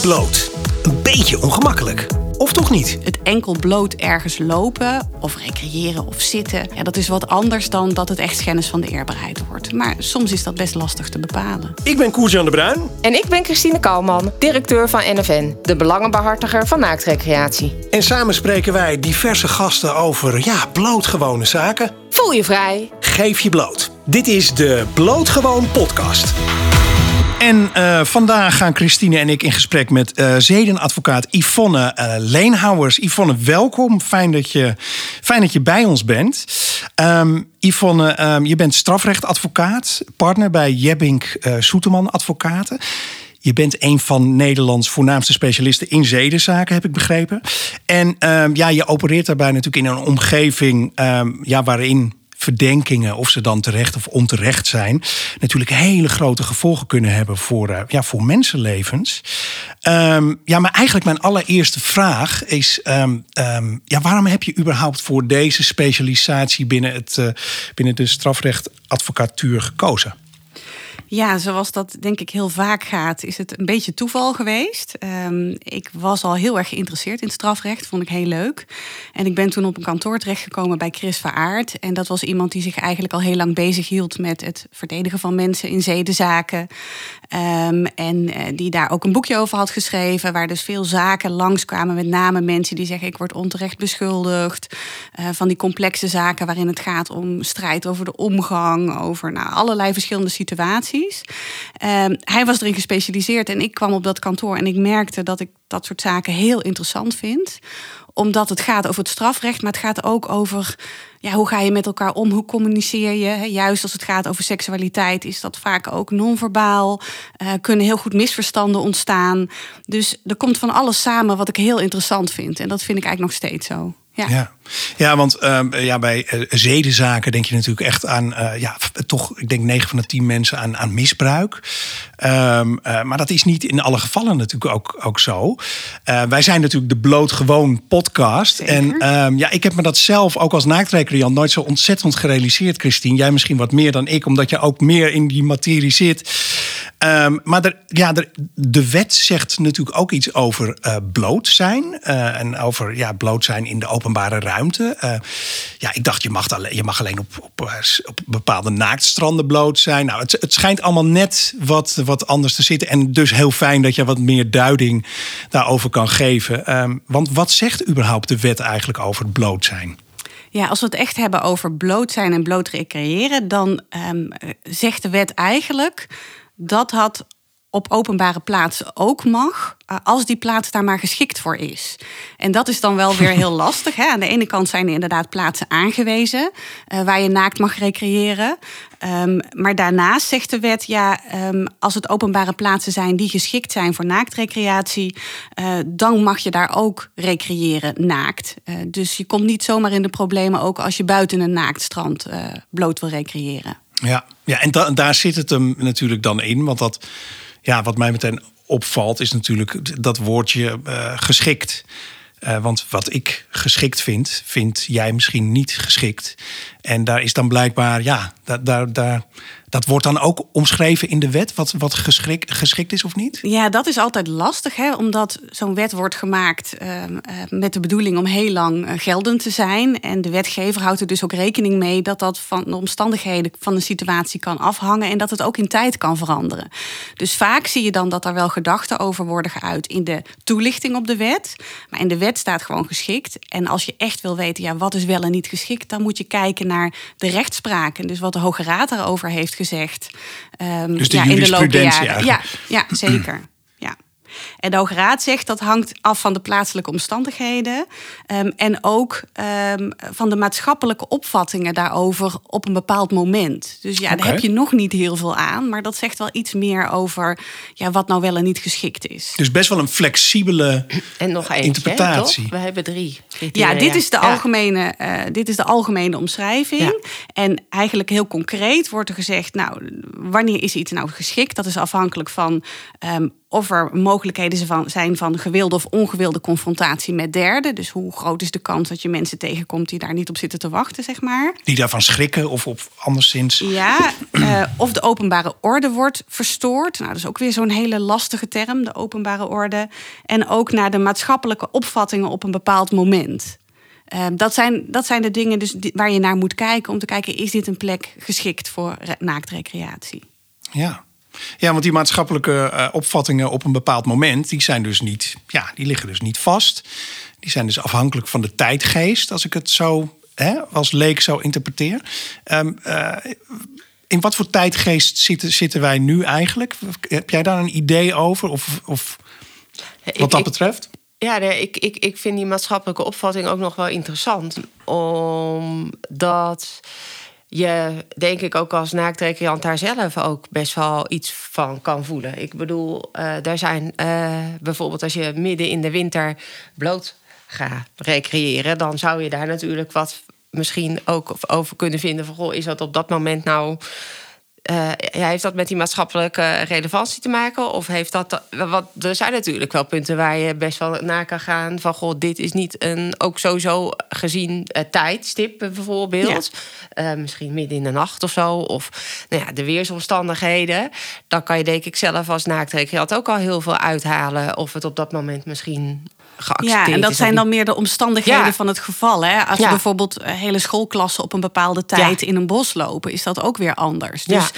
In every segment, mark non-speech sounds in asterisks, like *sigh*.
Bloot. Een beetje ongemakkelijk. Of toch niet? Het enkel bloot ergens lopen of recreëren of zitten, ja, dat is wat anders dan dat het echt schennis van de eerbaarheid wordt. Maar soms is dat best lastig te bepalen. Ik ben Koert-Jan de Bruin. En ik ben Christine Kouwman, directeur van NFN, de belangenbehartiger van naaktrecreatie. En samen spreken wij diverse gasten over, ja, blootgewone zaken. Voel je vrij. Geef je bloot. Dit is de Blootgewoon podcast. En eh, vandaag gaan Christine en ik in gesprek met eh, zedenadvocaat Yvonne eh, Leenhouwers. Yvonne, welkom. Fijn dat je, fijn dat je bij ons bent. Ehm, Yvonne, ehm, je bent strafrechtadvocaat, partner bij Jebbink Soeterman Advocaten. Je bent een van Nederlands voornaamste specialisten in zedenzaken, heb ik begrepen. En ehm, ja, je opereert daarbij natuurlijk in een omgeving ja, waarin verdenkingen, of ze dan terecht of onterecht zijn, natuurlijk hele grote gevolgen kunnen hebben voor, uh, ja, voor mensenlevens. Um, ja, maar eigenlijk mijn allereerste vraag is: um, um, ja, waarom heb je überhaupt voor deze specialisatie binnen, het, uh, binnen de strafrechtadvocatuur gekozen? Ja, zoals dat denk ik heel vaak gaat, is het een beetje toeval geweest. Um, ik was al heel erg geïnteresseerd in strafrecht, vond ik heel leuk. En ik ben toen op een kantoor terechtgekomen bij Chris Veraard. En dat was iemand die zich eigenlijk al heel lang bezig hield met het verdedigen van mensen in zedenzaken. Um, en uh, die daar ook een boekje over had geschreven, waar dus veel zaken langskwamen. Met name mensen die zeggen: ik word onterecht beschuldigd. Uh, van die complexe zaken waarin het gaat om strijd over de omgang, over nou, allerlei verschillende situaties. Um, hij was erin gespecialiseerd en ik kwam op dat kantoor en ik merkte dat ik dat soort zaken heel interessant vind. Omdat het gaat over het strafrecht, maar het gaat ook over ja, hoe ga je met elkaar om, hoe communiceer je. Juist als het gaat over seksualiteit is dat vaak ook non-verbaal. Uh, kunnen heel goed misverstanden ontstaan. Dus er komt van alles samen wat ik heel interessant vind. En dat vind ik eigenlijk nog steeds zo. Ja. ja. Ja, want uh, ja, bij uh, zedenzaken denk je natuurlijk echt aan, uh, ja, toch, ik denk 9 van de 10 mensen aan, aan misbruik. Um, maar dat is niet in alle gevallen natuurlijk ook, ook zo. wij zijn natuurlijk de blootgewoon podcast. Zeker. En um, ja, ik heb me dat zelf ook als naaktrecreant nooit zo ontzettend gerealiseerd, Christine. Jij misschien wat meer dan ik, omdat je ook meer in die materie zit. Um, maar ja, er, de wet zegt natuurlijk ook iets over bloot zijn. en over ja, bloot zijn in de openbare ruimte. Uh, ja, ik dacht, je mag alleen, je mag alleen op, op, eh, op bepaalde naaktstranden bloot zijn. Nou, het, het schijnt allemaal net wat, wat anders te zitten. En dus heel fijn dat je wat meer duiding daarover kan geven. Um, want wat zegt überhaupt de wet eigenlijk over bloot zijn? Ja, als we het echt hebben over bloot zijn en bloot recreëren, dan um, zegt de wet eigenlijk dat had op openbare plaatsen ook mag, eh, als die plaats daar maar geschikt voor is. En dat is dan wel weer heel *laughs* lastig. Hè? Aan de ene kant zijn er inderdaad plaatsen aangewezen uh, waar je naakt mag recreëren. Um, maar daarnaast zegt de wet, ja, um, als het openbare plaatsen zijn die geschikt zijn voor naaktrecreatie, uh, dan mag je daar ook recreëren naakt. dus je komt niet zomaar in de problemen ook als je buiten een naaktstrand bloot wil recreëren. Ja, ja en da daar zit het hem natuurlijk dan in, want dat ja, wat mij meteen opvalt, is natuurlijk dat woordje uh, geschikt. Uh, want wat ik geschikt vind, vind jij misschien niet geschikt. En daar is dan blijkbaar, ja, daar, daar, daar dat wordt dan ook omschreven in de wet, wat, wat geschikt, geschikt is of niet? Ja, dat is altijd lastig, hè? omdat zo'n wet wordt gemaakt uh, met de bedoeling om heel lang uh, geldend te zijn. En de wetgever houdt er dus ook rekening mee dat dat van de omstandigheden van de situatie kan afhangen en dat het ook in tijd kan veranderen. Dus vaak zie je dan dat er wel gedachten over worden geuit in de toelichting op de wet. Maar in de wet staat gewoon geschikt. En als je echt wil weten, ja, wat is wel en niet geschikt, dan moet je kijken naar de rechtspraak. En dus wat de Hoge Raad erover heeft gezegd. Um, dus de ja, in de loop der jaren. Ja, ja, zeker. En de Hoge Raad zegt dat hangt af van de plaatselijke omstandigheden. Um, en ook um, van de maatschappelijke opvattingen daarover op een bepaald moment. Dus ja, okay. daar heb je nog niet heel veel aan. Maar dat zegt wel iets meer over ja, wat nou wel en niet geschikt is. Dus best wel een flexibele *clears throat* en nog eentje, interpretatie. We hebben drie. Ja, dit is, de algemene, uh, dit is de algemene omschrijving. Ja. En eigenlijk heel concreet wordt er gezegd: nou, wanneer is iets nou geschikt? Dat is afhankelijk van um, of er mogelijkheden zijn van gewilde of ongewilde confrontatie met derden. Dus hoe groot is de kans dat je mensen tegenkomt die daar niet op zitten te wachten, zeg maar. Die daarvan schrikken of op anderszins. Ja, uh, of de openbare orde wordt verstoord. Nou, dat is ook weer zo'n hele lastige term, de openbare orde. En ook naar de maatschappelijke opvattingen op een bepaald moment. Uh, dat, zijn, dat zijn de dingen dus waar je naar moet kijken om te kijken: is dit een plek geschikt voor naaktrecreatie? Ja. Ja, want die maatschappelijke uh, opvattingen op een bepaald moment, die zijn dus niet, ja, die liggen dus niet vast. Die zijn dus afhankelijk van de tijdgeest, als ik het zo hè, als leek zo interpreteer. Um, uh, in wat voor tijdgeest zitten, zitten wij nu eigenlijk? Heb jij daar een idee over? Of, of wat dat betreft? Ja, nee, ik, ik, ik vind die maatschappelijke opvatting ook nog wel interessant. Omdat je, denk ik, ook als naaktrecreant daar zelf ook best wel iets van kan voelen. Ik bedoel, uh, daar zijn uh, bijvoorbeeld als je midden in de winter bloot gaat recreëren, dan zou je daar natuurlijk wat misschien ook over kunnen vinden van goh, is dat op dat moment nou uh, heeft dat met die maatschappelijke relevantie te maken? Of heeft dat. Wat, er zijn natuurlijk wel punten waar je best wel naar kan gaan. Van goh, dit is niet een. Ook sowieso gezien uh, tijdstip bijvoorbeeld. Ja. Uh, misschien midden in de nacht of zo. Of nou ja, de weersomstandigheden. Dan kan je denk ik zelf als naaktrecreant ook al heel veel uithalen. Of het op dat moment misschien ja, en dat zijn dan meer de omstandigheden van het geval. Hè? Als ja. bijvoorbeeld eh, hele schoolklassen op een bepaalde tijd in een bos lopen, is dat ook weer anders. Dus,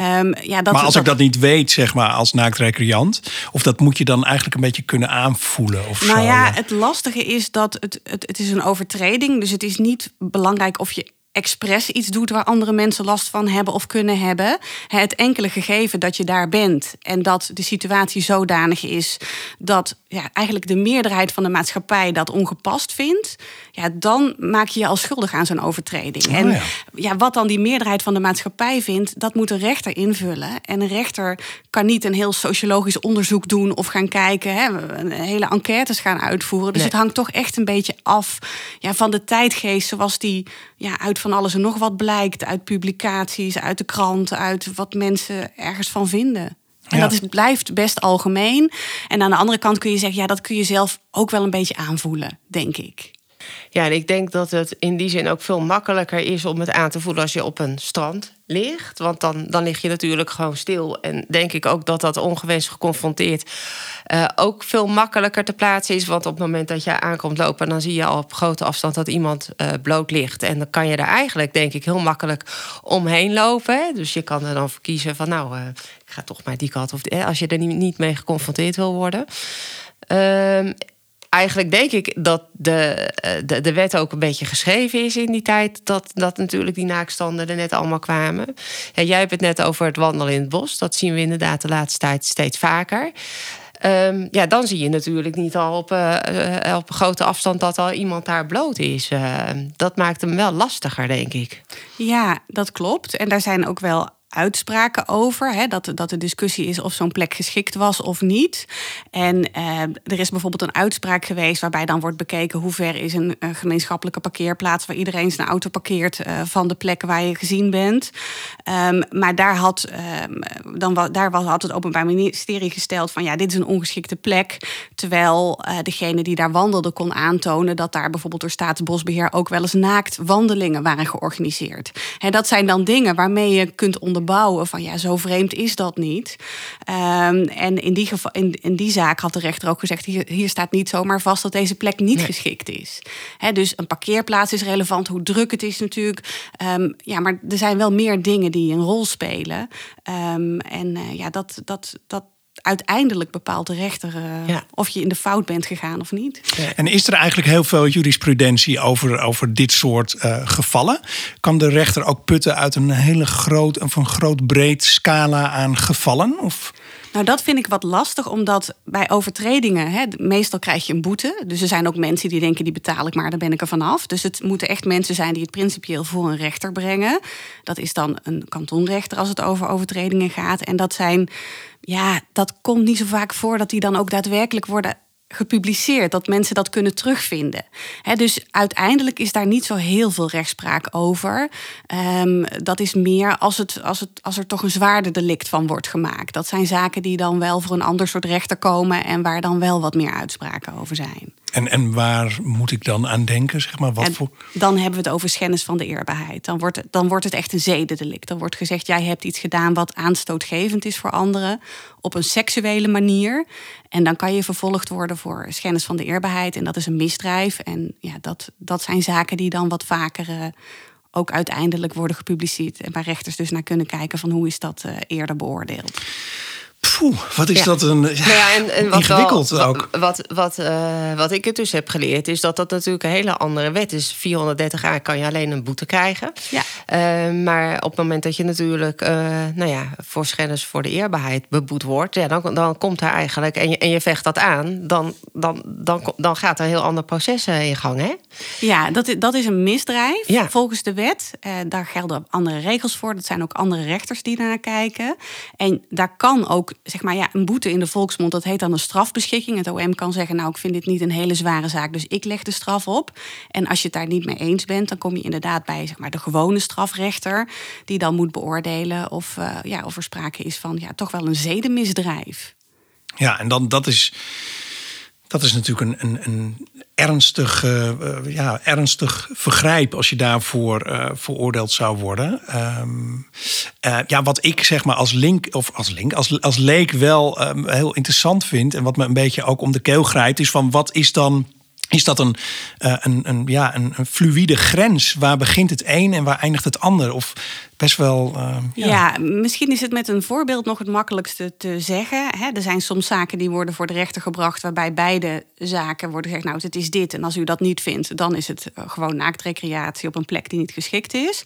um, ja, dat, maar als ik dat niet weet, zeg maar, als naaktrecreant, of dat moet je dan eigenlijk een beetje kunnen aanvoelen? Of nou zo, ja, het lastige is dat het, het, het is een overtreding. Dus het is niet belangrijk of je expres iets doet waar andere mensen last van hebben of kunnen hebben. Het enkele gegeven dat je daar bent en dat de situatie zodanig is dat ja, eigenlijk de meerderheid van de maatschappij dat ongepast vindt, ja, dan maak je je al schuldig aan zo'n overtreding. Oh, en ja. ja. wat dan die meerderheid van de maatschappij vindt, dat moet een rechter invullen. En een rechter kan niet een heel sociologisch onderzoek doen of gaan kijken, hè, hele enquêtes gaan uitvoeren. Dus het hangt toch echt een beetje af ja, van de tijdgeest zoals die ja, uit van alles en nog wat blijkt, uit publicaties, uit de krant, uit wat mensen ergens van vinden. En dat is, blijft best algemeen. En aan de andere kant kun je zeggen, ja, dat kun je zelf ook wel een beetje aanvoelen, denk ik. Ja, en ik denk dat het in die zin ook veel makkelijker is om het aan te voelen als je op een strand ligt. Want dan, dan lig je natuurlijk gewoon stil. En denk ik ook dat dat ongewenst geconfronteerd uh, ook veel makkelijker te plaatsen is. Want op het moment dat je aankomt lopen, dan zie je al op grote afstand dat iemand uh, bloot ligt. En dan kan je er eigenlijk, denk ik, heel makkelijk omheen lopen. Dus je kan er dan voor kiezen van, nou, uh, ik ga toch maar die kant. Of als je er niet, mee geconfronteerd wil worden. Uh, eigenlijk denk ik dat de, eh, de, de wet ook een beetje geschreven is in die tijd. Dat, dat natuurlijk die naakstanden er net allemaal kwamen. Ja, jij hebt het net over het wandelen in het bos. Dat zien we inderdaad de laatste tijd steeds vaker. Um, ja, dan zie je natuurlijk niet al op, uh, op grote afstand dat al iemand daar bloot is. Uh, dat maakt hem wel lastiger, denk ik. Ja, dat klopt. En daar zijn ook wel uitspraken over. Hè, dat, dat de discussie is of zo'n plek geschikt was of niet. En eh, er is bijvoorbeeld een uitspraak geweest waarbij dan wordt bekeken hoe ver is een, een gemeenschappelijke parkeerplaats waar iedereen zijn auto parkeert uh, van de plekken waar je gezien bent. Um, maar daar had, um, dan, daar was, had het Openbaar Ministerie gesteld van ja, dit is een ongeschikte plek. Terwijl uh, degene die daar wandelde kon aantonen dat daar bijvoorbeeld door Staatsbosbeheer ook wel eens naakt wandelingen waren georganiseerd. Hè, dat zijn dan dingen waarmee je kunt onderbouwen van ja, zo vreemd is dat niet. Um, en in die, geval, in, in die zaak had de rechter ook gezegd: hier, hier staat niet zomaar vast dat deze plek niet nee. geschikt is. He, dus een parkeerplaats is relevant, hoe druk het is natuurlijk. Um, ja, maar er zijn wel meer dingen die een rol spelen. Um, en uh, ja, dat, dat, dat, uiteindelijk bepaalt de rechter ja. of je in de fout bent gegaan of niet. En is er eigenlijk heel veel jurisprudentie over, over dit soort uh, gevallen? Kan de rechter ook putten uit een hele groot, of een groot breed scala aan gevallen? Of? Nou, dat vind ik wat lastig, omdat bij overtredingen, hè, meestal krijg je een boete. Dus er zijn ook mensen die denken, die betaal ik maar, dan ben ik er vanaf. Dus het moeten echt mensen zijn die het principieel voor een rechter brengen. Dat is dan een kantonrechter als het over overtredingen gaat. En dat zijn ja, dat komt niet zo vaak voor dat die dan ook daadwerkelijk worden gepubliceerd, dat mensen dat kunnen terugvinden. dus uiteindelijk is daar niet zo heel veel rechtspraak over. Ehm, dat is meer als, het, als, het, als er toch een zwaarder delict van wordt gemaakt. Dat zijn zaken die dan wel voor een ander soort rechter komen en waar dan wel wat meer uitspraken over zijn. En, en waar moet ik dan aan denken? Zeg maar, wat voor... Dan hebben we het over schennis van de eerbaarheid. Dan wordt, het, dan wordt het echt een zedendelict. Dan wordt gezegd, jij hebt iets gedaan wat aanstootgevend is voor anderen op een seksuele manier. En dan kan je vervolgd worden voor schennis van de eerbaarheid. En dat is een misdrijf. En ja, dat, dat zijn zaken die dan wat vaker uh, ook uiteindelijk worden gepubliceerd. En waar rechters dus naar kunnen kijken van hoe is dat uh, eerder beoordeeld. Poeh, wat is dat een nou ja, en, en wat ingewikkeld wel, ook. Wat, wat, uh, wat ik het dus heb geleerd, is dat dat natuurlijk een hele andere wet is. 430 a kan je alleen een boete krijgen. Ja. Uh, maar op het moment dat je natuurlijk uh, nou ja, voor schennis voor de eerbaarheid beboet wordt, ja, dan, dan komt er eigenlijk, en je, en je vecht dat aan, dan, dan, dan, dan gaat er een heel ander proces in gang. Hè? Ja, dat, dat is een misdrijf ja. volgens de wet. daar gelden andere regels voor. Dat zijn ook andere rechters die naar kijken. En daar kan ook zeg maar, ja, een boete in de volksmond, dat heet dan een strafbeschikking. Het OM kan zeggen, nou, ik vind dit niet een hele zware zaak, dus ik leg de straf op. En als je het daar niet mee eens bent, dan kom je inderdaad bij zeg maar, de gewone strafrechter, die dan moet beoordelen of, uh, ja, of er sprake is van ja, toch wel een zedenmisdrijf. Ja, en dan dat is dat is natuurlijk een, een, een ernstig, uh, ja, ernstig vergrijp als je daarvoor uh, veroordeeld zou worden. Uh, ja, wat ik zeg maar als link, of als link, als, als leek wel um, heel interessant vind en wat me een beetje ook om de keel grijpt, is van wat is dan is dat een, een, een, ja, een, een, fluïde grens? Waar begint het een en waar eindigt het ander? Of best wel. Uh, ja. misschien is het met een voorbeeld nog het makkelijkste te zeggen. Hè, er zijn soms zaken die worden voor de rechter gebracht, waarbij beide zaken worden gezegd: Nou, het is dit. En als u dat niet vindt, dan is het eh, gewoon naaktrecreatie op een plek die niet geschikt is.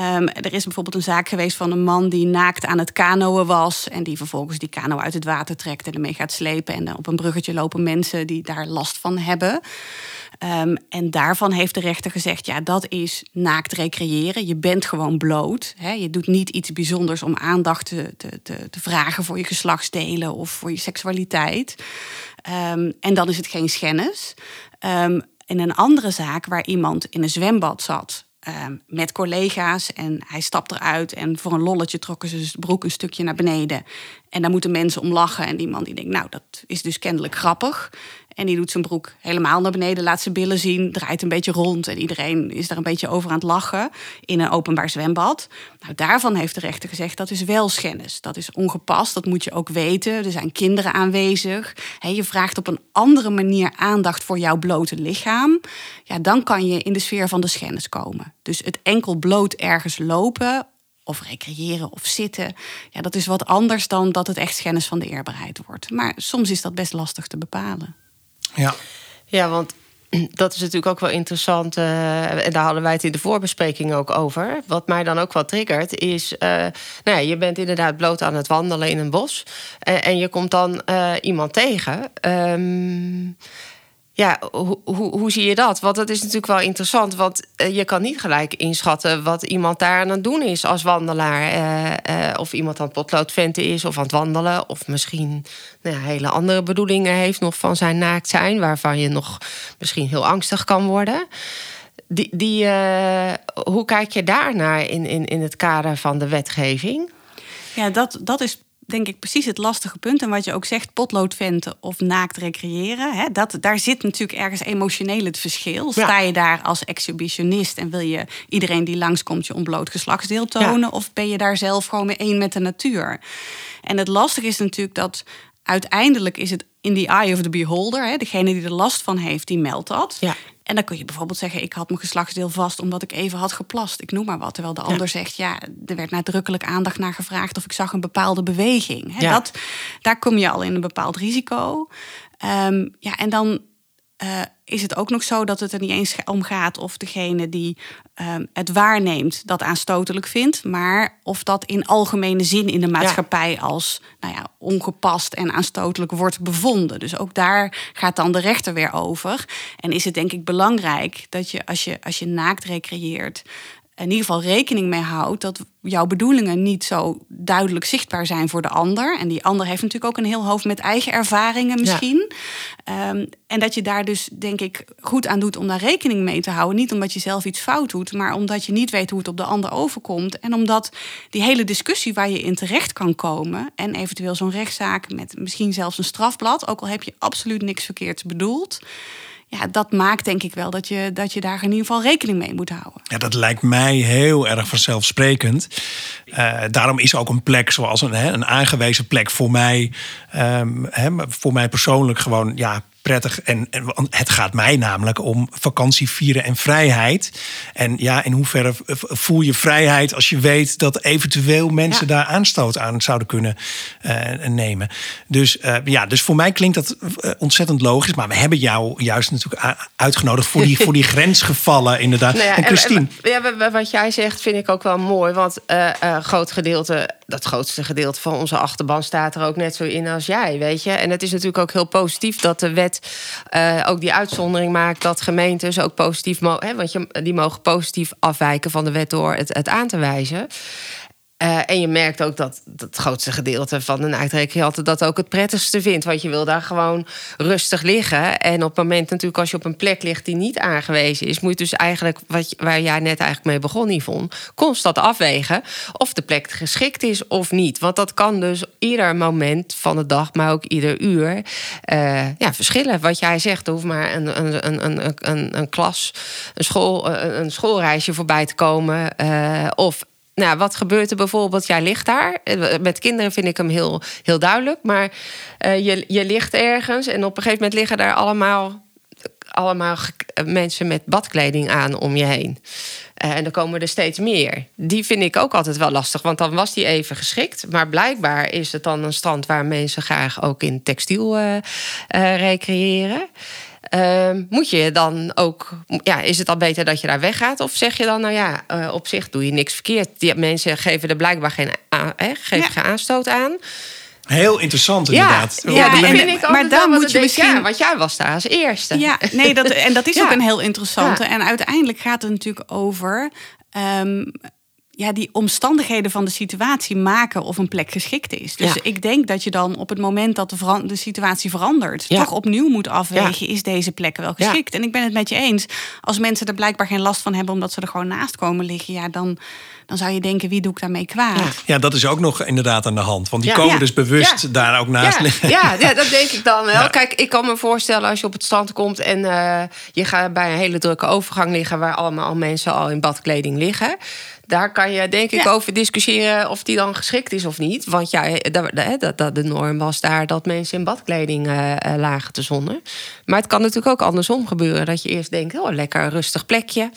Um, er is bijvoorbeeld een zaak geweest van een man die naakt aan het kanoën was. En die vervolgens die kano uit het water trekt en ermee gaat slepen. En op een bruggetje lopen mensen die daar last van hebben. Um, en daarvan heeft de rechter gezegd: ja, dat is naakt recreëren. Je bent gewoon bloot. Hè? Je doet niet iets bijzonders om aandacht te, te, te, vragen voor je geslachtsdelen of voor je seksualiteit. Um, en dan is het geen schennis. Um, in een andere zaak waar iemand in een zwembad zat. Met collega's en hij stapt eruit en voor een lolletje trokken ze zijn broek een stukje naar beneden. En daar moeten mensen om lachen en die man die denkt, nou dat is dus kennelijk grappig. En die doet zijn broek helemaal naar beneden, laat zijn billen zien, draait een beetje rond. En iedereen is daar een beetje over aan het lachen in een openbaar zwembad. Nou, daarvan heeft de rechter gezegd dat is wel schennis. Dat is ongepast, dat moet je ook weten. Er zijn kinderen aanwezig. je vraagt op een andere manier aandacht voor jouw blote lichaam. Ja, dan kan je in de sfeer van de schennis komen. Dus het enkel bloot ergens lopen of recreëren of zitten. Ja, dat is wat anders dan dat het echt schennis van de eerbaarheid wordt. Maar soms is dat best lastig te bepalen. Ja, ja want *clears throat* dat is natuurlijk ook wel interessant. Uh, en daar hadden wij het in de voorbespreking ook over. Wat mij dan ook wel triggert, is. Uh, nou ja, je bent inderdaad bloot aan het wandelen in een bos. Uh, en je komt dan iemand tegen. Um, ja, hoe, zie je dat? Want dat is natuurlijk wel interessant. Want uh, je kan niet gelijk inschatten wat iemand daar aan het doen is als wandelaar. Uh, uh, of iemand aan het potloodventen is of aan het wandelen. Of misschien nou ja, hele andere bedoelingen heeft nog van zijn naakt zijn. Waarvan je nog misschien heel angstig kan worden. Die, die, hoe kijk je daarnaar in, in, in het kader van de wetgeving? Ja, dat, dat is denk ik precies het lastige punt. En wat je ook zegt, potloodventen of naakt recreëren. Hè, dat, daar zit natuurlijk ergens emotioneel het verschil. Sta je daar als exhibitionist en wil je iedereen die langskomt je ontbloot geslachtsdeel tonen? Of ben je daar zelf gewoon mee één met de natuur? En het lastige is natuurlijk dat uiteindelijk is het in the eye of the beholder. Hè, degene die er last van heeft, die meldt dat. Ja. En dan kun je bijvoorbeeld zeggen: Ik had mijn geslachtsdeel vast omdat ik even had geplast. Ik noem maar wat. Terwijl de ander zegt: Ja, er werd nadrukkelijk aandacht naar gevraagd of ik zag een bepaalde beweging. Ja. Dat, daar kom je al in een bepaald risico. Um, ja, en dan uh, is het ook nog zo dat het er niet eens om gaat of degene die uh, het waarneemt dat aanstotelijk vindt, maar of dat in algemene zin in de maatschappij ja. als nou ja, ongepast en aanstotelijk wordt bevonden. Dus ook daar gaat dan de rechter weer over. En is het denk ik belangrijk dat je als je, als je naakt recreëert, in ieder geval rekening mee houdt dat jouw bedoelingen niet zo duidelijk zichtbaar zijn voor de ander. En die ander heeft natuurlijk ook een heel hoofd met eigen ervaringen misschien. Ehm, en dat je daar dus, denk ik, goed aan doet om daar rekening mee te houden. Niet omdat je zelf iets fout doet, maar omdat je niet weet hoe het op de ander overkomt. En omdat die hele discussie waar je in terecht kan komen. en eventueel zo'n rechtszaak met misschien zelfs een strafblad. ook al heb je absoluut niks verkeerd bedoeld ja, dat maakt denk ik wel dat je, dat je daar in ieder geval rekening mee moet houden. Ja, dat lijkt mij heel erg vanzelfsprekend. Uh, daarom is ook een plek zoals een, hè, een aangewezen plek voor mij, um, hè, voor mij persoonlijk gewoon ja, prettig. En, en het gaat mij namelijk om vakantie vieren en vrijheid. En ja, in hoeverre voel je vrijheid als je weet dat eventueel mensen daar aanstoot aan zouden kunnen uh, nemen. Dus uh, ja, dus voor mij klinkt dat uh, ontzettend logisch. Maar we hebben jou juist natuurlijk uitgenodigd voor die, voor die *laughs* grensgevallen, inderdaad. Nou ja, en Christine. Ja, wat jij zegt vind ik ook wel mooi. Want een groot gedeelte, dat grootste gedeelte van onze achterban staat er ook net zo in als jij, weet je. En het is natuurlijk ook heel positief dat de wet uh, ook die uitzondering maakt dat gemeentes ook positief mogen, want je, die mogen positief afwijken van de wet door het aan te wijzen. Uh, en je merkt ook dat, het grootste gedeelte van een uitrekening dat ook het prettigste vindt. Want je wil daar gewoon rustig liggen. En op het moment natuurlijk als je op een plek ligt die niet aangewezen is... moet je dus eigenlijk, wat, waar jij net eigenlijk mee begon, Yvonne... constant afwegen of de plek geschikt is of niet. Want dat kan dus ieder moment van de dag, maar ook ieder uur... Uh, ja, verschillen. Wat jij zegt, er hoeft maar een, een, een, een, een, klas, een, school, een schoolreisje voorbij te komen... Of nou, wat gebeurt er bijvoorbeeld? Jij ligt daar. Eh, met kinderen vind ik hem heel, heel duidelijk. Maar uh, je, je ligt ergens en op een gegeven moment liggen daar allemaal, allemaal mensen met badkleding aan om je heen. Uh, en dan komen er steeds meer. Die vind ik ook altijd wel lastig, want dan was die even geschikt. Maar blijkbaar is het dan een strand waar mensen graag ook in textiel uh, recreëren. Uh, moet je dan ook, ja, is het dan beter dat je daar weggaat? Of zeg je dan, nou ja, uh, op zich doe je niks verkeerd. Die mensen geven er blijkbaar geen, aan, geven geen aanstoot aan. Heel interessant, inderdaad. Ja, ja en, vind ik maar dan moet je misschien. Ja, want jij was daar als eerste. Ja, nee, dat, en dat is *laughs* ook een heel interessante. En uiteindelijk gaat het natuurlijk over. Um, ja, die omstandigheden van de situatie maken of een plek geschikt is. Dus ik denk dat je dan op het moment dat de, de situatie verandert, toch opnieuw moet afwegen: is deze plek wel geschikt? En ik ben het met je eens. Als mensen er blijkbaar geen last van hebben, omdat ze er gewoon naast komen liggen, ja, dan, dan zou je denken: wie doe ik daarmee kwaad? Ja, dat is ook nog inderdaad aan de hand. Want die komen dus bewust daar ook naast liggen. Ja, ja, dat denk ik dan wel. Kijk, ik kan me voorstellen als je op het strand komt en uh, je gaat bij een hele drukke overgang liggen waar allemaal mensen al in badkleding liggen daar kan je denk ik over discussiëren of die dan geschikt is of niet. Want ja, de, de, de norm was daar dat mensen in badkleding uh, lagen te zonnen. Maar het kan natuurlijk ook andersom gebeuren. Dat je eerst denkt, oh, lekker rustig plekje.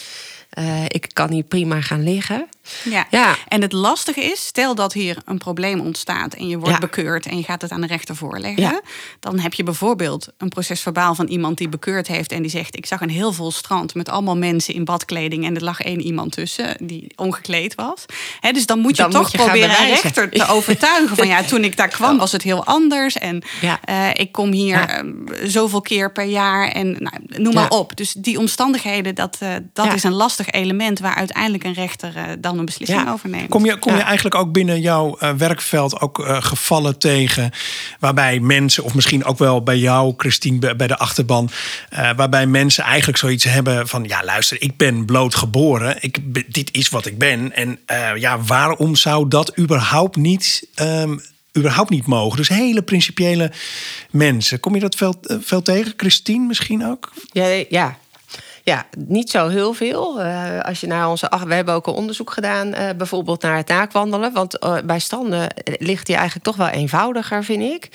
Uh, ik kan hier prima gaan liggen. Ja. ja. En het lastige is, stel dat hier een probleem ontstaat en je wordt bekeurd en je gaat het aan de rechter voorleggen. Ja. Dan heb je bijvoorbeeld een procesverbaal van iemand die bekeurd heeft en die zegt: Ik zag een heel vol strand met allemaal mensen in badkleding en er lag één iemand tussen die ongekleed was. He, dus dan moet je toch proberen een rechter te *laughs* overtuigen van ja, toen ik daar kwam was het heel anders en uh, ik kom hier uh, zoveel keer per jaar en nou, noem maar op. Dus die omstandigheden, dat, uh, dat is een lastig element waar uiteindelijk een rechter dan een beslissing over neemt. Kom je, kom je eigenlijk ook binnen jouw uh, werkveld ook uh, gevallen tegen waarbij mensen, of misschien ook wel bij jou, Christine, bij de achterban, uh, waarbij mensen eigenlijk zoiets hebben van: ja, luister, ik ben bloot geboren, ik, dit is wat ik ben. En ja, waarom zou dat überhaupt niet. Um, überhaupt niet mogen. Dus hele principiële mensen. Kom je dat veel, veel tegen? Christine misschien ook? Ja, ja, ja, niet zo heel veel. Uh, als je naar onze. we hebben ook een onderzoek gedaan, uh, bijvoorbeeld naar het naakwandelen. Want uh, bij standen ligt die eigenlijk toch wel eenvoudiger, vind ik.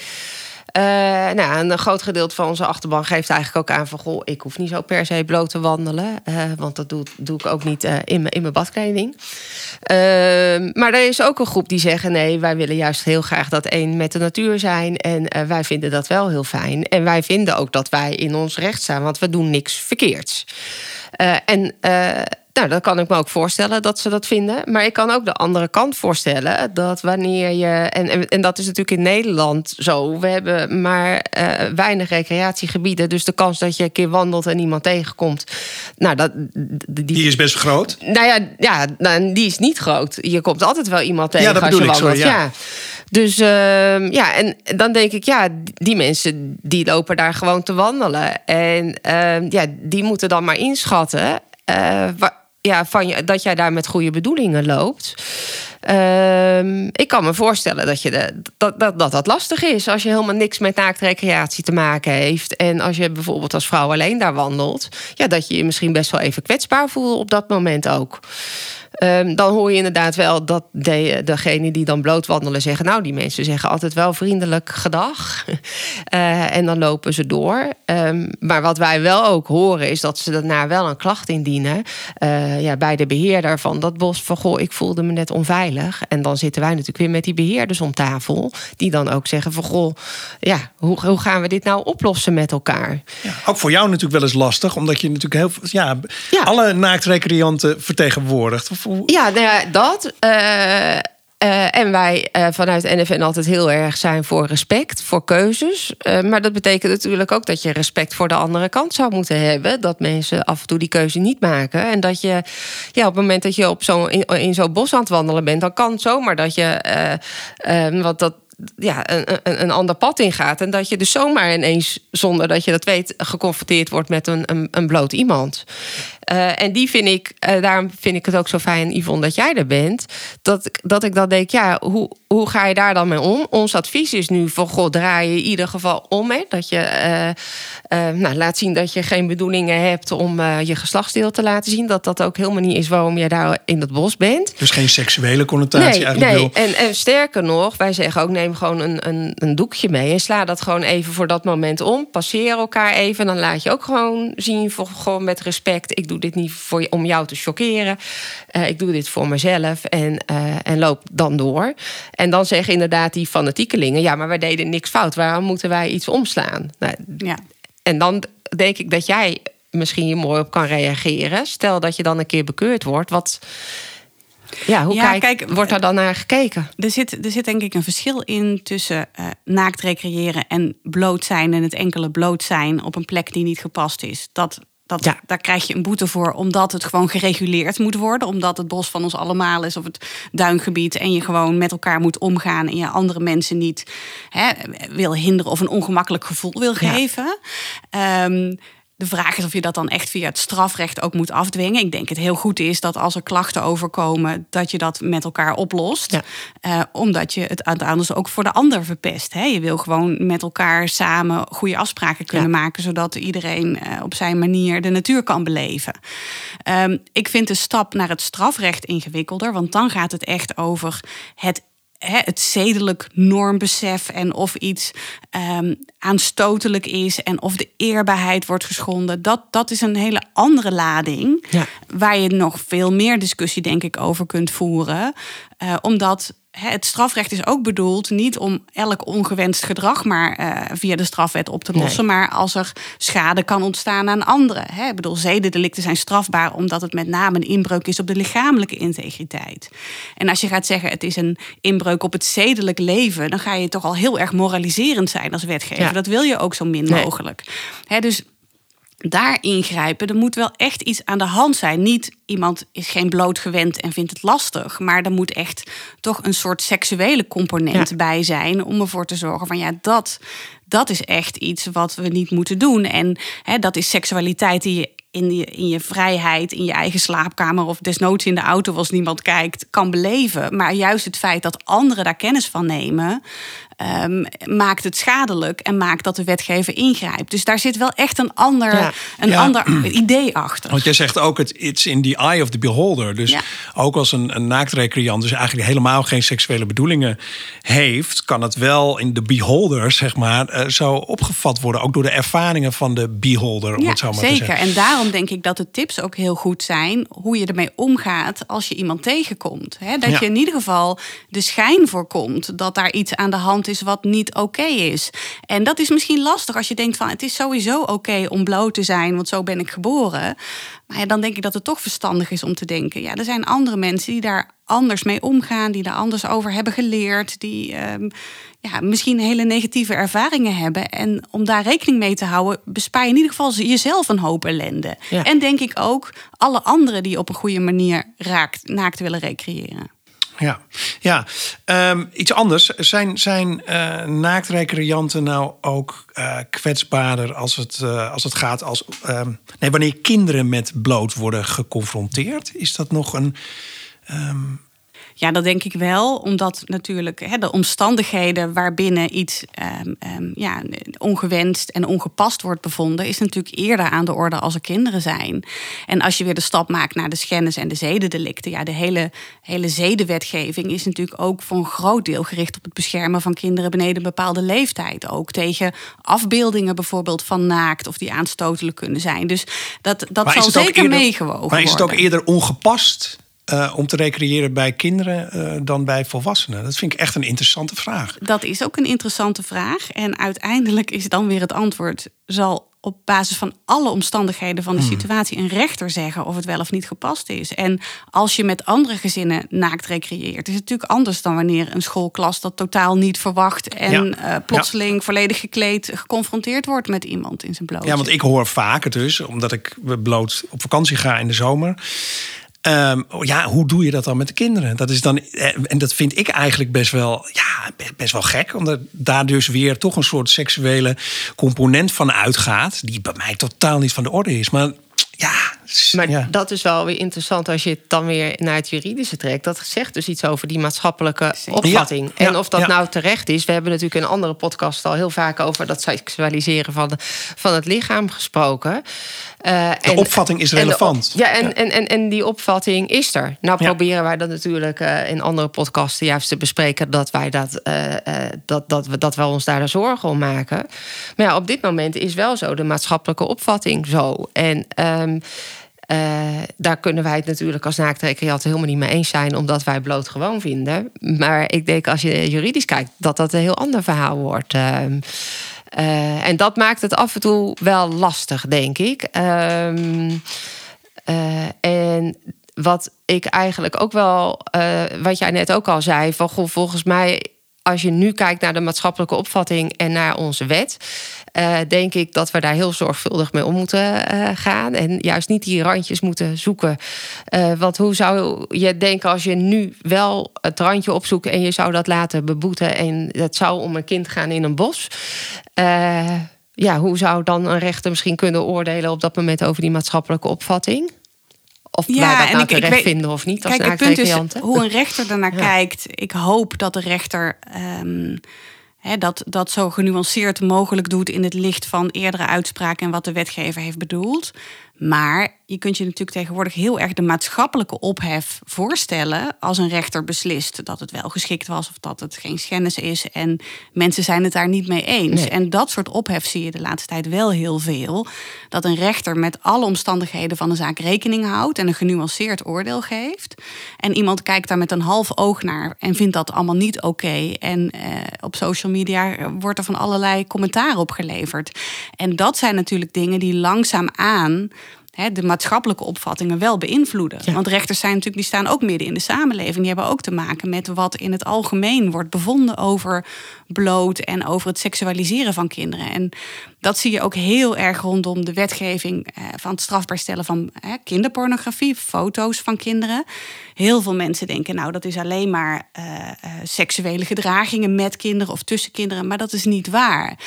Uh, nou, een groot gedeelte van onze achterban geeft eigenlijk ook aan van... goh, ik hoef niet zo per se bloot te wandelen. Uh, want dat doe, ik ook niet uh, in, in mijn badkleding. Ehm, maar er is ook een groep die zeggen... nee, wij willen juist heel graag dat één met de natuur zijn. En wij vinden dat wel heel fijn. En wij vinden ook dat wij in ons recht staan. Want we doen niks verkeerds. en nou, dat kan ik me ook voorstellen dat ze dat vinden. Maar ik kan ook de andere kant voorstellen dat wanneer je. En, en, en dat is natuurlijk in Nederland zo. We hebben maar uh, weinig recreatiegebieden. Dus de kans dat je een keer wandelt en iemand tegenkomt. Nou, dat, die, die is best groot. Nou ja, ja nou, die is niet groot. Je komt altijd wel iemand tegen ja, dat als je wandelt. Ik, sorry, ja. ja. Dus uh, ja, en dan denk ik, ja, die mensen die lopen daar gewoon te wandelen. En uh, ja, die moeten dan maar inschatten. Uh, ja, van je, dat jij daar met goede bedoelingen loopt. Uh, ik kan me voorstellen dat, je dat, dat, dat dat lastig is als je helemaal niks met naaktrecreatie te maken heeft. En als je bijvoorbeeld als vrouw alleen daar wandelt, ja, dat je je misschien best wel even kwetsbaar voelt op dat moment ook. Um, dan hoor je inderdaad wel dat de, degene die dan blootwandelen zeggen... nou, die mensen zeggen altijd wel vriendelijk gedag. uh, *laughs* en dan lopen ze door. Um, maar wat wij wel ook horen is dat ze daarna wel een klacht indienen... Uh, ja, bij de beheerder van dat bos van... goh, ik voelde me net onveilig. En dan zitten wij natuurlijk weer met die beheerders om tafel... die dan ook zeggen van, goh, ja, hoe, hoe gaan we dit nou oplossen met elkaar? Ja, ook voor jou natuurlijk wel eens lastig... omdat je natuurlijk heel ja, ja. alle naaktrecreanten vertegenwoordigt... Ja, nou dat. Uh, uh, en wij uh, vanuit NFN altijd heel erg zijn voor respect, voor keuzes. Maar dat betekent natuurlijk ook dat je respect voor de andere kant zou moeten hebben. Dat mensen af en toe die keuze niet maken. En dat je ja, op het moment dat je op zo, in, zo'n bos aan het wandelen bent, dan kan het zomaar dat je. wat dat ja, een, een, een, ander pad ingaat. En dat je dus zomaar ineens, zonder dat je dat weet, geconfronteerd wordt met een, een, een bloot iemand. Uh, en die vind ik, uh, daarom vind ik het ook zo fijn, Yvonne, dat jij er bent. Dat, dat ik dan denk, ja, hoe, hoe ga je daar dan mee om? Ons advies is nu van, god, draai je in ieder geval om. Hè? Dat je uh, nou, laat zien dat je geen bedoelingen hebt om je geslachtsdeel te laten zien. Dat dat ook helemaal niet is waarom je daar in het bos bent. Dus geen seksuele connotatie nee, eigenlijk nee. En, en sterker nog, wij zeggen ook, neem gewoon een, een, een doekje mee. En sla dat gewoon even voor dat moment om. Passeer elkaar even. Dan laat je ook gewoon zien, voor, gewoon met respect. Ik doe dit niet voor, om jou te chockeren. Uh, ik doe dit voor mezelf en, uh, en loop dan door. En dan zeggen inderdaad die fanatiekelingen... ja, maar wij deden niks fout. Waarom moeten wij iets omslaan? Nou, ja. En dan denk ik dat jij misschien hier mooi op kan reageren. Stel dat je dan een keer bekeurd wordt. Wat, ja, hoe ja, kijk, wordt daar dan naar gekeken? Er zit, er zit denk ik een verschil in tussen uh, naakt recreëren en bloot zijn... en het enkele bloot zijn op een plek die niet gepast is. Dat dat, ja. Daar krijg je een boete voor, omdat het gewoon gereguleerd moet worden. Omdat het bos van ons allemaal is, of het duingebied. En je gewoon met elkaar moet omgaan. En je andere mensen niet hè, wil hinderen of een ongemakkelijk gevoel wil geven. Ja. Um, de vraag is of je dat dan echt via het strafrecht ook moet afdwingen. Ik denk het heel goed is dat als er klachten overkomen, dat je dat met elkaar oplost. Ja. Uh, omdat je het anders ook voor de ander verpest. Hè? Je wil gewoon met elkaar samen goede afspraken kunnen ja. maken, zodat iedereen uh, op zijn manier de natuur kan beleven. Um, ik vind de stap naar het strafrecht ingewikkelder, want dan gaat het echt over het het zedelijk normbesef en of iets um, aanstotelijk is en of de eerbaarheid wordt geschonden, dat, dat is een hele andere lading. Ja. Waar je nog veel meer discussie, denk ik, over kunt voeren. Uh, omdat het strafrecht is ook bedoeld niet om elk ongewenst gedrag maar uh, via de strafwet op te lossen, nee. maar als er schade kan ontstaan aan anderen. Hè. Ik bedoel, zedendelicten zijn strafbaar omdat het met name een inbreuk is op de lichamelijke integriteit. En als je gaat zeggen het is een inbreuk op het zedelijk leven, dan ga je toch al heel erg moraliserend zijn als wetgever. Ja. Dat wil je ook zo min nee. mogelijk. Hè, dus daar ingrijpen. Er moet wel echt iets aan de hand zijn. Niet iemand is geen bloot gewend en vindt het lastig. Maar er moet echt toch een soort seksuele component ja. bij zijn. Om ervoor te zorgen van ja, dat, dat is echt iets wat we niet moeten doen. En hè, dat is seksualiteit die je in je, in je vrijheid, in je eigen slaapkamer of desnoods in de auto als niemand kijkt, kan beleven. Maar juist het feit dat anderen daar kennis van nemen, um, maakt het schadelijk en maakt dat de wetgever ingrijpt. Dus daar zit wel echt een ander, ja. een ja. ander *clears throat* idee achter. Want jij zegt ook, het it's in the eye of the beholder. Dus ja. ook als een, een naaktrecreant dus eigenlijk helemaal geen seksuele bedoelingen heeft, kan het wel in de beholder, zeg maar, uh, zo opgevat worden. Ook door de ervaringen van de beholder, om het zo maar zeker. te zeggen. En daarom denk ik dat de tips ook heel goed zijn hoe je ermee omgaat als je iemand tegenkomt. He, dat je in ieder geval de schijn voorkomt dat daar iets aan de hand is wat niet oké is. En dat is misschien lastig als je denkt van het is sowieso oké om bloot te zijn, want zo ben ik geboren. Maar ja, dan denk ik dat het toch verstandig is om te denken, ja, er zijn andere mensen die daar anders mee omgaan, die daar anders over hebben geleerd, die ehm, ja, misschien hele negatieve ervaringen hebben. En om daar rekening mee te houden, bespaar je in ieder geval jezelf een hoop ellende. En denk ik ook alle anderen die op een goede manier raakt, naakt willen recreëren. Ja, ja. Ehm, iets anders. Zijn, zijn uh, naaktrecreanten nou ook uh, kwetsbaarder als het, uh, als het gaat als. Ehm, nee, wanneer kinderen met bloot worden geconfronteerd? Is dat nog een. Um, ja, dat denk ik wel. Omdat natuurlijk hè, de omstandigheden waarbinnen iets um, ja, ongewenst en ongepast wordt bevonden, is natuurlijk eerder aan de orde als er kinderen zijn. En als je weer de stap maakt naar de schennis en de zedendelicten, ja, de hele, hele zedenwetgeving is natuurlijk ook voor een groot deel gericht op het beschermen van kinderen beneden een bepaalde leeftijd. Ook tegen afbeeldingen bijvoorbeeld van naakt of die aanstotelijk kunnen zijn. Dus dat, dat zal zeker meegewogen Maar is het ook eerder ongepast? Uh, om te recreëren bij kinderen uh, dan bij volwassenen? Dat vind ik echt een interessante vraag. Dat is ook een interessante vraag. En uiteindelijk is dan weer het antwoord: zal op basis van alle omstandigheden van de hmm. situatie een rechter zeggen of het wel of niet gepast is. En als je met andere gezinnen naakt recreëert, is het natuurlijk anders dan wanneer een schoolklas dat totaal niet verwacht en ja. uh, plotseling ja. volledig gekleed geconfronteerd wordt met iemand in zijn bloot. Ja, want ik hoor vaker dus, omdat ik bloot op vakantie ga in de zomer. Um, ja, hoe doe je dat dan met de kinderen? Dat is dan, eh, en dat vind ik eigenlijk best wel, ja, best wel gek. Omdat daar dus weer toch een soort seksuele component van uitgaat. Die bij mij totaal niet van de orde is. Maar ja, maar dat is wel weer interessant als je het dan weer naar het juridische trekt. Dat zegt dus iets over die maatschappelijke opvatting. en of dat nou terecht is. We hebben natuurlijk in een andere podcast al heel vaak over dat seksualiseren van, van het lichaam gesproken. Uh, de en, opvatting is relevant. ja, en, En, en, en die opvatting is er. Nou proberen wij dat natuurlijk uh, in andere podcasten juist te bespreken dat wij dat, uh, dat, dat, we, dat we ons daar zorgen om maken. Maar ja, op dit moment is wel zo de maatschappelijke opvatting zo. En um, daar kunnen wij het natuurlijk als naaktrecreanten helemaal niet mee eens zijn, omdat wij bloot gewoon vinden. Maar ik denk als je juridisch kijkt, dat dat een heel ander verhaal wordt. Uh, uh, en dat maakt het af en toe wel lastig, denk ik. Uh, en wat ik eigenlijk ook wel, wat jij net ook al zei, van goh, volgens mij als je nu kijkt naar de maatschappelijke opvatting en naar onze wet, uh, denk ik dat we daar heel zorgvuldig mee om moeten uh, gaan. En juist niet die randjes moeten zoeken. Uh, want hoe zou je denken als je nu wel het randje opzoekt en je zou dat laten beboeten en het zou om een kind gaan in een bos? ja, hoe zou dan een rechter misschien kunnen oordelen op dat moment over die maatschappelijke opvatting? Of ja, wij dat nou ik, terecht ik weet, vinden of niet als kijk, het punt is hoe een rechter daarnaar ja. kijkt. Ik hoop dat de rechter um, dat, dat zo genuanceerd mogelijk doet in het licht van eerdere uitspraken en wat de wetgever heeft bedoeld. Maar je kunt je natuurlijk tegenwoordig heel erg de maatschappelijke ophef voorstellen als een rechter beslist dat het wel geschikt was of dat het geen schennis is en mensen zijn het daar niet mee eens. En dat soort ophef zie je de laatste tijd wel heel veel. Dat een rechter met alle omstandigheden van de zaak rekening houdt en een genuanceerd oordeel geeft. En iemand kijkt daar met een half oog naar en vindt dat allemaal niet oké. En eh, op social media wordt er van allerlei commentaar op geleverd. En dat zijn natuurlijk dingen die langzaamaan de maatschappelijke opvattingen wel beïnvloeden. Want rechters zijn natuurlijk, die staan ook midden in de samenleving. Die hebben ook te maken met wat in het algemeen wordt bevonden over bloot en over het seksualiseren van kinderen. En dat zie je ook heel erg rondom de wetgeving eh, van het strafbaar stellen van kinderpornografie, foto's van kinderen. Heel veel mensen denken, nou, dat is alleen maar uh, uh, seksuele gedragingen met kinderen of tussen kinderen. Maar dat is niet waar.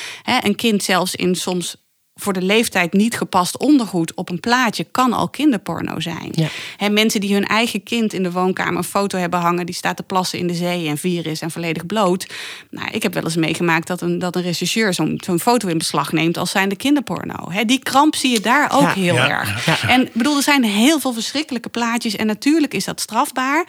een kind zelfs in soms voor de leeftijd niet gepast ondergoed op een plaatje kan al kinderporno zijn. Ja. mensen die hun eigen kind in de woonkamer een foto hebben hangen, die staat te plassen in de zee en vier is en volledig bloot. Nou, ik heb wel eens meegemaakt dat een, dat een rechercheur zo'n zo'n foto in beslag neemt als zijnde kinderporno. die kramp zie je daar ook heel erg. En bedoel, er zijn heel veel verschrikkelijke plaatjes en natuurlijk is dat strafbaar.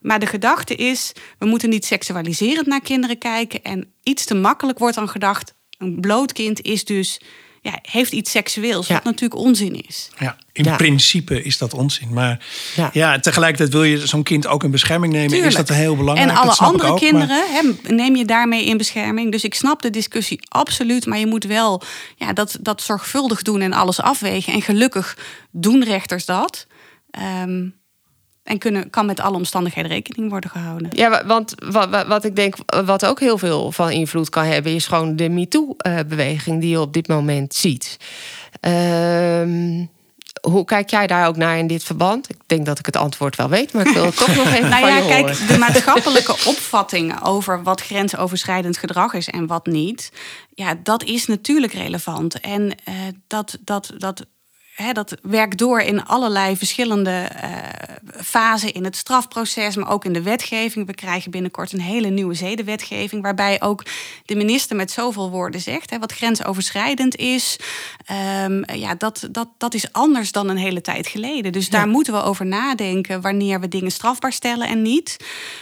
Maar de gedachte is, we moeten niet seksualiserend naar kinderen kijken. En iets te makkelijk wordt dan gedacht, een bloot kind is dus ja, heeft iets seksueels, wat natuurlijk onzin is. Ja, in Ja. principe is dat onzin. Maar ja. Ja. tegelijkertijd wil je zo'n kind ook in bescherming nemen. Tuurlijk. Is dat heel belangrijk? En alle andere ook, maar- kinderen hè, neem je daarmee in bescherming. Dus ik snap de discussie absoluut. Maar je moet wel ja, dat, dat zorgvuldig doen en alles afwegen. En gelukkig doen rechters dat. Ehm, en kunnen, kan met alle omstandigheden rekening worden gehouden. Ja, wa- want wat, wat, wat ik denk, wat ook heel veel van invloed kan hebben, is gewoon de MeToo-beweging die je op dit moment ziet. Ehm, hoe kijk jij daar ook naar in dit verband? Ik denk dat ik het antwoord wel weet, maar ik wil het toch nog *laughs* even Nou van ja, je kijk, horen. de maatschappelijke opvattingen over wat grensoverschrijdend gedrag is en wat niet, ja, dat is natuurlijk relevant. En eh, dat, dat, dat, dat werkt door in allerlei verschillende eh, fasen in het strafproces, maar ook in de wetgeving. We krijgen binnenkort een hele nieuwe zedenwetgeving, waarbij ook de minister met zoveel woorden zegt, wat grensoverschrijdend is, ehm, ja, dat, dat, dat is anders dan een hele tijd geleden. Dus daar moeten we over nadenken wanneer we dingen strafbaar stellen en niet.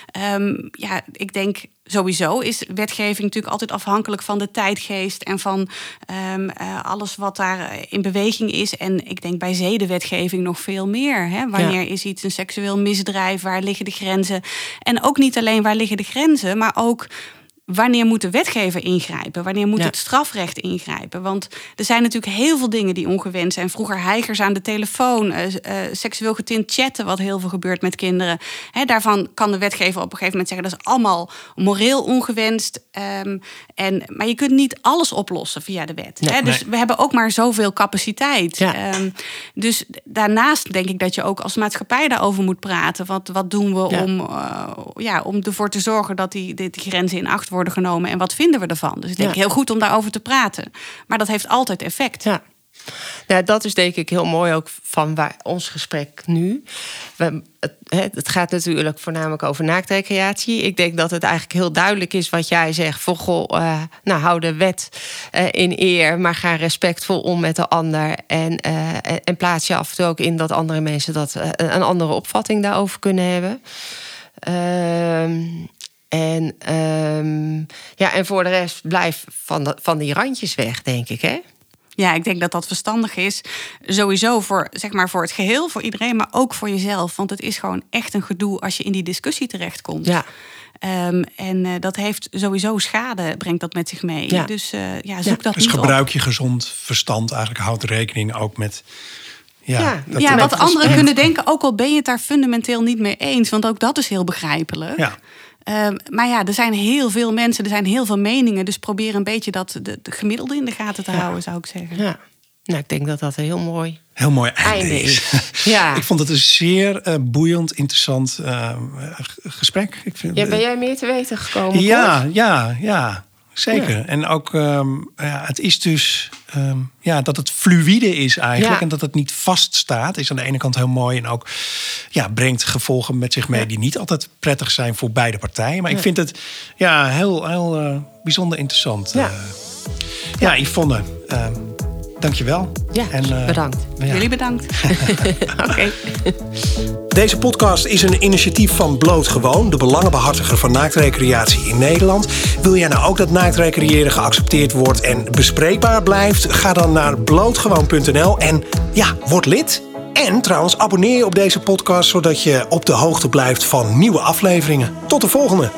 Ehm, ja, ik denk sowieso is wetgeving natuurlijk altijd afhankelijk van de tijdgeest en van ehm, eh, alles wat daar eh, in beweging is. En ik denk bij zedenwetgeving nog veel meer. Hè? Wanneer is iets een seksueel misdrijf? Waar liggen de grenzen? En ook niet alleen waar liggen de grenzen, maar ook wanneer moet de wetgever ingrijpen? Wanneer moet Ja. het strafrecht ingrijpen? Want er zijn natuurlijk heel veel dingen die ongewenst zijn. Vroeger heigers aan de telefoon, eh, eh, seksueel getint chatten, wat heel veel gebeurt met kinderen. Daarvan kan de wetgever op een gegeven moment zeggen dat is allemaal moreel ongewenst. Ehm, en, maar je kunt niet alles oplossen via de wet. Nee? Dus nee. we hebben ook maar zoveel capaciteit. Ja. Ehm, dus daarnaast denk ik dat je ook als maatschappij daarover moet praten. Wat, wat doen we Ja. om, eh, ja, om ervoor te zorgen dat die, die, die grenzen in acht worden genomen? En wat vinden we ervan? Dus ik denk Ja. heel goed om daarover te praten. Maar dat heeft altijd effect. Ja. Ja, dat is denk ik heel mooi ook van waar, ons gesprek nu. We, het, het gaat natuurlijk voornamelijk over naaktrecreatie. Ik denk dat het eigenlijk heel duidelijk is wat jij zegt. Goh, eh, nou hou de wet eh, in eer, maar ga respectvol om met de ander. En, eh, en, en plaats je af en toe ook in dat andere mensen dat, een andere opvatting daarover kunnen hebben. En, ehm, ja, en voor de rest blijf van, de, van die randjes weg, denk ik. Hè? Ja, ik denk dat dat verstandig is. Sowieso voor, zeg maar, voor het geheel, voor iedereen, maar ook voor jezelf. Want het is gewoon echt een gedoe als je in die discussie terechtkomt. Ja. Ehm, en eh, dat heeft sowieso schade, brengt dat met zich mee. Ja. Dus eh, ja, zoek dat Dus niet op. gebruik je gezond verstand eigenlijk. Houd rekening ook met... Ja, Ja, dat Ja, wat anderen kunnen denken, ook al ben je het daar fundamenteel niet mee eens. Want ook dat is heel begrijpelijk. Ja. Ehm, maar ja, er zijn heel veel mensen, er zijn heel veel meningen. Dus probeer een beetje dat de, de gemiddelde in de gaten te houden, zou ik zeggen. Ja, nou, ik denk dat dat een heel mooi Heel mooi einde, einde is. is. *laughs* Ja. Ik vond het een zeer eh, boeiend, interessant eh, gesprek. Ik vind, ja, ben jij meer te weten gekomen? Ja, Cor? ja, ja, zeker. Ja. En ook, ehm, ja, het is dus ehm, ja, dat het fluïde is eigenlijk. Ja. En dat het niet vaststaat. Is aan de ene kant heel mooi. En ook ja, brengt gevolgen met zich mee die niet altijd prettig zijn voor beide partijen. Maar ik vind het ja, heel, heel eh, bijzonder interessant. Ja. Ja, ja Yvonne, ehm dankjewel. Ja, En, eh, bedankt. ja. Jullie bedankt. *laughs* Oké. Deze podcast is een initiatief van Bloot Gewoon, de belangenbehartiger van naaktrecreatie in Nederland. Wil jij nou ook dat naaktrecreëren geaccepteerd wordt en bespreekbaar blijft? Ga dan naar blootgewoon.nl en ja, word lid. En trouwens, abonneer je op deze podcast zodat je op de hoogte blijft van nieuwe afleveringen. Tot de volgende!